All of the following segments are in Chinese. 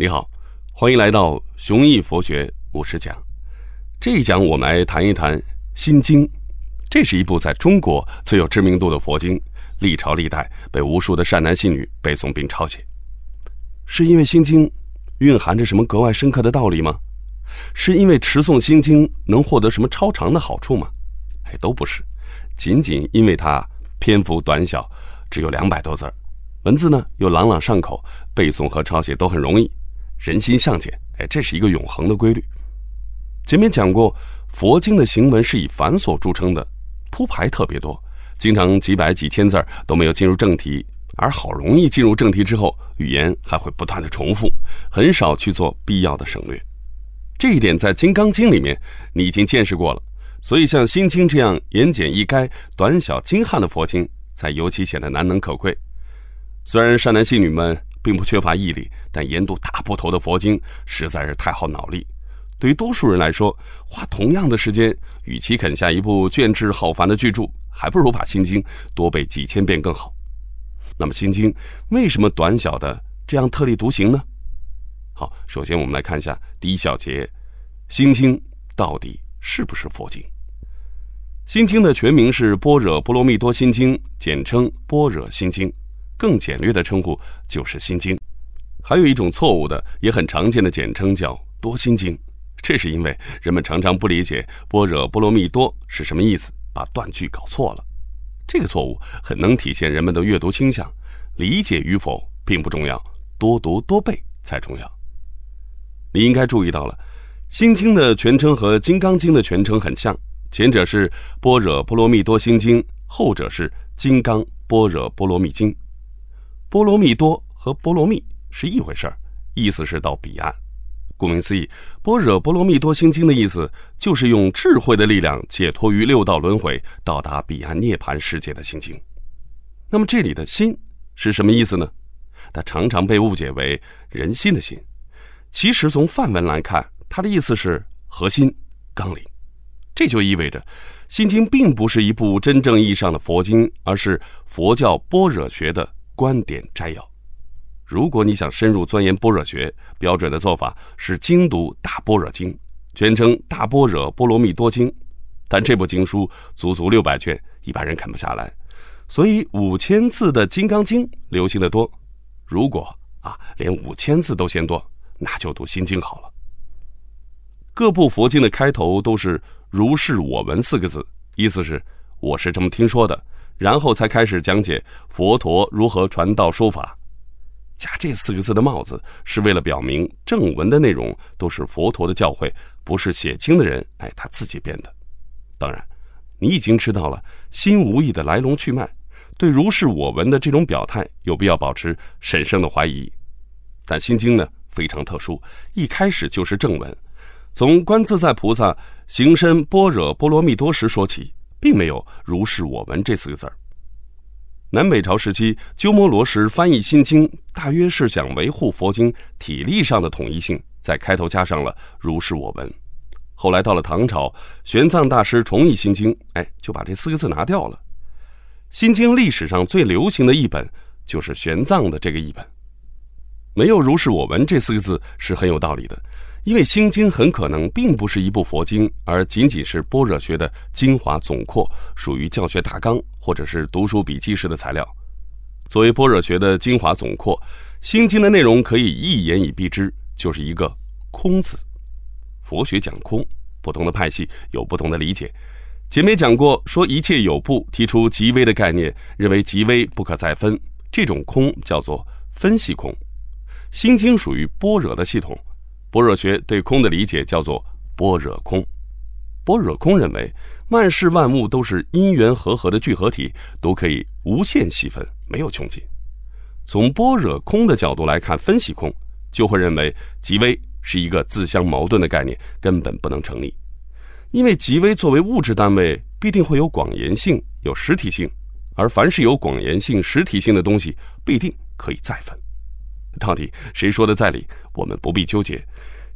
你好，欢迎来到雄毅佛学五十讲。这一讲我们来谈一谈《心经》，这是一部在中国最有知名度的佛经，历朝历代被无数的善男信女背诵并抄写。是因为《心经》蕴含着什么格外深刻的道理吗？是因为持诵《心经》能获得什么超常的好处吗？哎，都不是，仅仅因为它篇幅短小，只有两百多字儿，文字呢又朗朗上口，背诵和抄写都很容易。人心向简，哎，这是一个永恒的规律。前面讲过，佛经的行文是以繁琐著称的，铺排特别多，经常几百几千字都没有进入正题，而好容易进入正题之后，语言还会不断的重复，很少去做必要的省略。这一点在《金刚经》里面你已经见识过了，所以像《心经》这样言简意赅、短小精悍的佛经，才尤其显得难能可贵。虽然善男信女们。并不缺乏毅力，但研读大部头的佛经实在是太耗脑力。对于多数人来说，花同样的时间，与其啃下一部卷帙浩繁的巨著，还不如把《心经》多背几千遍更好。那么，《心经》为什么短小的这样特立独行呢？好，首先我们来看一下第一小节，《心经》到底是不是佛经？《心经》的全名是《般若波罗蜜多心经》，简称《般若心经》。更简略的称呼就是《心经》，还有一种错误的也很常见的简称叫《多心经》，这是因为人们常常不理解“般若波罗蜜多”是什么意思，把断句搞错了。这个错误很能体现人们的阅读倾向，理解与否并不重要，多读多背才重要。你应该注意到了，《心经》的全称和《金刚经》的全称很像，前者是《般若波罗蜜多心经》，后者是《金刚般若波罗蜜经》。波罗蜜多和波罗蜜是一回事儿，意思是到彼岸。顾名思义，《般若波罗蜜多心经》的意思就是用智慧的力量解脱于六道轮回，到达彼岸涅槃世界的心经。那么这里的心是什么意思呢？它常常被误解为人心的心，其实从梵文来看，它的意思是核心、纲领。这就意味着，《心经》并不是一部真正意义上的佛经，而是佛教般若学的。观点摘要：如果你想深入钻研般若学，标准的做法是精读《大般若经》，全称《大般若波罗蜜多经》。但这部经书足足六百卷，一般人啃不下来，所以五千字的《金刚经》流行的多。如果啊，连五千字都嫌多，那就读《心经》好了。各部佛经的开头都是“如是我闻”四个字，意思是我是这么听说的。然后才开始讲解佛陀如何传道说法，加这四个字的帽子是为了表明正文的内容都是佛陀的教诲，不是写经的人哎他自己编的。当然，你已经知道了心无意的来龙去脉，对如是我闻的这种表态有必要保持审慎的怀疑。但心经呢非常特殊，一开始就是正文，从观自在菩萨行深般若波罗蜜多时说起。并没有“如是我闻”这四个字儿。南北朝时期，鸠摩罗什翻译《心经》，大约是想维护佛经体例上的统一性，在开头加上了“如是我闻”。后来到了唐朝，玄奘大师重译《心经》，哎，就把这四个字拿掉了。《心经》历史上最流行的译本就是玄奘的这个译本，没有“如是我闻”这四个字是很有道理的。因为《心经》很可能并不是一部佛经，而仅仅是般若学的精华总括，属于教学大纲或者是读书笔记式的材料。作为般若学的精华总括，《心经》的内容可以一言以蔽之，就是一个“空”字。佛学讲空，不同的派系有不同的理解。前面讲过，说一切有部提出极微的概念，认为极微不可再分，这种空叫做分析空。《心经》属于般若的系统。般若学对空的理解叫做般若空。般若空认为，万事万物都是因缘和合的聚合体，都可以无限细分，没有穷尽。从般若空的角度来看，分析空就会认为极微是一个自相矛盾的概念，根本不能成立。因为极微作为物质单位，必定会有广延性、有实体性，而凡是有广延性、实体性的东西，必定可以再分。到底谁说的在理？我们不必纠结。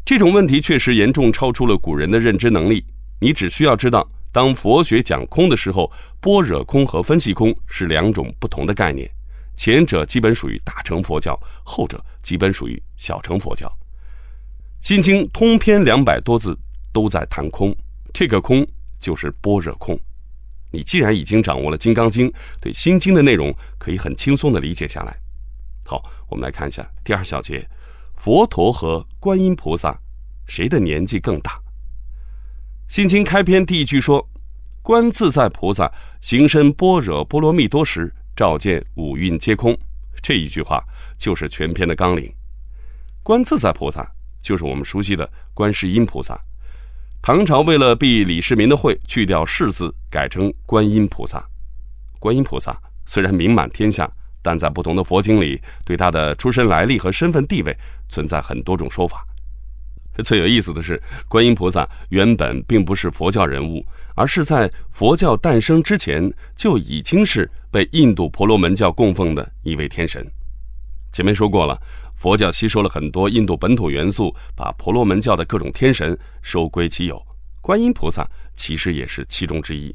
这种问题确实严重超出了古人的认知能力。你只需要知道，当佛学讲空的时候，般若空和分析空是两种不同的概念。前者基本属于大乘佛教，后者基本属于小乘佛教。《心经》通篇两百多字都在谈空，这个空就是般若空。你既然已经掌握了《金刚经》，对《心经》的内容可以很轻松的理解下来。好，我们来看一下第二小节：佛陀和观音菩萨谁的年纪更大？《心经》开篇第一句说：“观自在菩萨行深般若波罗蜜多时，照见五蕴皆空。”这一句话就是全篇的纲领。观自在菩萨。就是我们熟悉的观世音菩萨。唐朝为了避李世民的讳，去掉“世”字，改成观音菩萨。观音菩萨虽然名满天下，但在不同的佛经里，对他的出身来历和身份地位存在很多种说法。最有意思的是，观音菩萨原本并不是佛教人物，而是在佛教诞生之前就已经是被印度婆罗门教供奉的一位天神。前面说过了。佛教吸收了很多印度本土元素，把婆罗门教的各种天神收归其有。观音菩萨其实也是其中之一。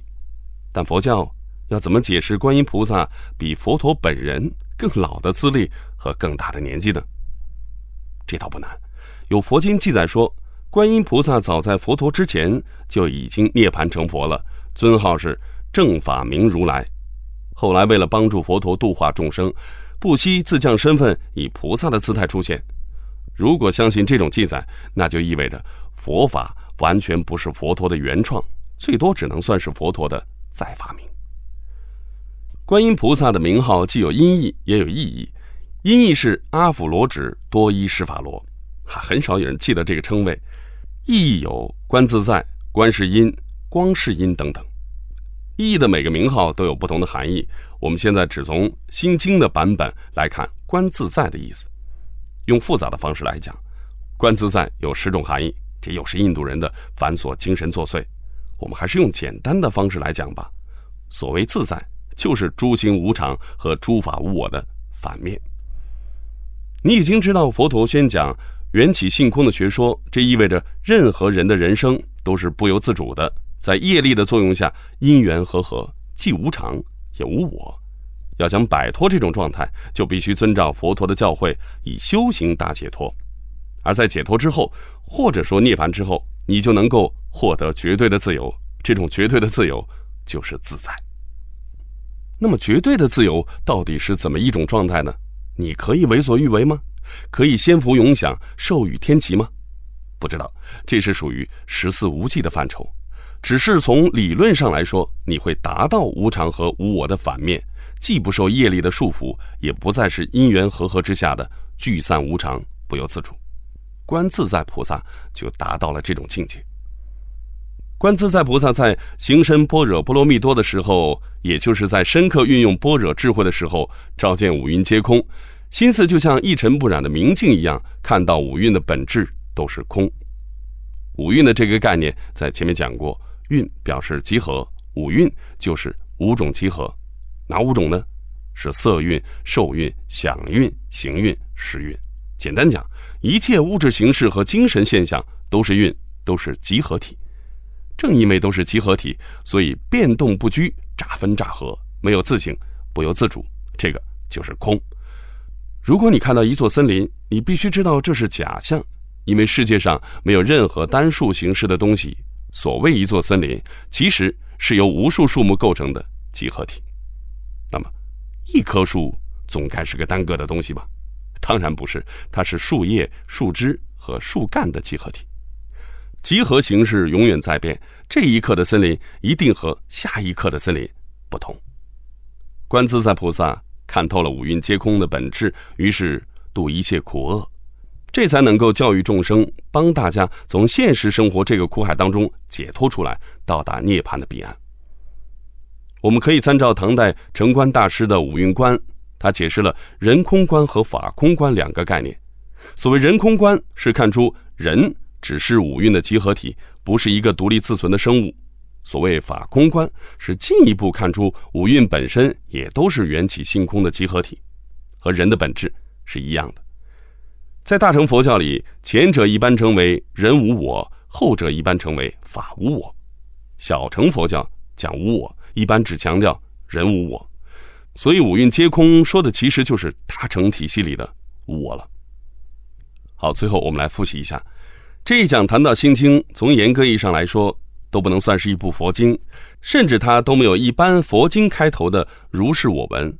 但佛教要怎么解释观音菩萨比佛陀本人更老的资历和更大的年纪呢？这倒不难。有佛经记载说，观音菩萨早在佛陀之前就已经涅槃成佛了，尊号是正法明如来。后来为了帮助佛陀度化众生。不惜自降身份，以菩萨的姿态出现。如果相信这种记载，那就意味着佛法完全不是佛陀的原创，最多只能算是佛陀的再发明。观音菩萨的名号既有音译，也有意义。音译是阿芙罗指多依释法罗，哈，很少有人记得这个称谓。意义有观自在、观世音、光世音等等。意义的每个名号都有不同的含义。我们现在只从《心经》的版本来看“观自在”的意思。用复杂的方式来讲，“观自在”有十种含义，这又是印度人的繁琐精神作祟。我们还是用简单的方式来讲吧。所谓自在，就是诸行无常和诸法无我的反面。你已经知道佛陀宣讲缘起性空的学说，这意味着任何人的人生都是不由自主的。在业力的作用下，因缘和合，既无常也无我。要想摆脱这种状态，就必须遵照佛陀的教诲，以修行达解脱。而在解脱之后，或者说涅槃之后，你就能够获得绝对的自由。这种绝对的自由就是自在。那么，绝对的自由到底是怎么一种状态呢？你可以为所欲为吗？可以先福永享，寿与天齐吗？不知道，这是属于十四无忌的范畴。只是从理论上来说，你会达到无常和无我的反面，既不受业力的束缚，也不再是因缘和合之下的聚散无常，不由自主。观自在菩萨就达到了这种境界。观自在菩萨在行深般若波罗蜜多的时候，也就是在深刻运用般若智慧的时候，照见五蕴皆空，心思就像一尘不染的明镜一样，看到五蕴的本质都是空。五蕴的这个概念在前面讲过。蕴表示集合，五蕴就是五种集合，哪五种呢？是色蕴、受蕴、想蕴、行蕴、识蕴。简单讲，一切物质形式和精神现象都是蕴，都是集合体。正因为都是集合体，所以变动不居，乍分乍合，没有自性，不由自主。这个就是空。如果你看到一座森林，你必须知道这是假象，因为世界上没有任何单数形式的东西。所谓一座森林，其实是由无数树木构成的集合体。那么，一棵树总该是个单个的东西吧？当然不是，它是树叶、树枝和树干的集合体。集合形式永远在变，这一刻的森林一定和下一刻的森林不同。观自在菩萨看透了五蕴皆空的本质，于是度一切苦厄。这才能够教育众生，帮大家从现实生活这个苦海当中解脱出来，到达涅槃的彼岸。我们可以参照唐代澄观大师的五蕴观，他解释了人空观和法空观两个概念。所谓人空观，是看出人只是五蕴的集合体，不是一个独立自存的生物；所谓法空观，是进一步看出五蕴本身也都是缘起性空的集合体，和人的本质是一样的。在大乘佛教里，前者一般称为人无我，后者一般称为法无我。小乘佛教讲无我，一般只强调人无我。所以五蕴皆空说的其实就是大乘体系里的无我了。好，最后我们来复习一下，这一讲谈到《心经》，从严格意义上来说都不能算是一部佛经，甚至它都没有一般佛经开头的如是我闻，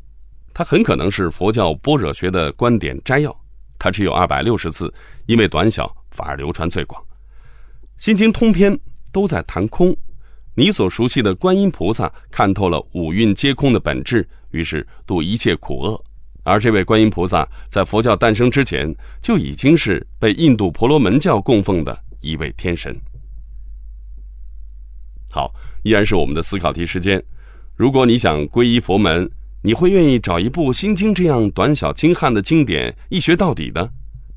它很可能是佛教般若学的观点摘要。它只有二百六十字，因为短小反而流传最广。《心经》通篇都在谈空，你所熟悉的观音菩萨看透了五蕴皆空的本质，于是度一切苦厄。而这位观音菩萨在佛教诞生之前就已经是被印度婆罗门教供奉的一位天神。好，依然是我们的思考题时间。如果你想皈依佛门，你会愿意找一部《心经》这样短小精悍的经典一学到底呢，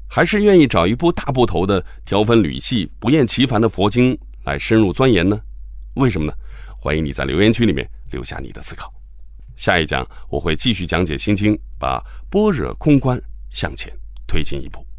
还是愿意找一部大部头的、条分缕析、不厌其烦的佛经来深入钻研呢？为什么呢？欢迎你在留言区里面留下你的思考。下一讲我会继续讲解《心经》，把般若空观向前推进一步。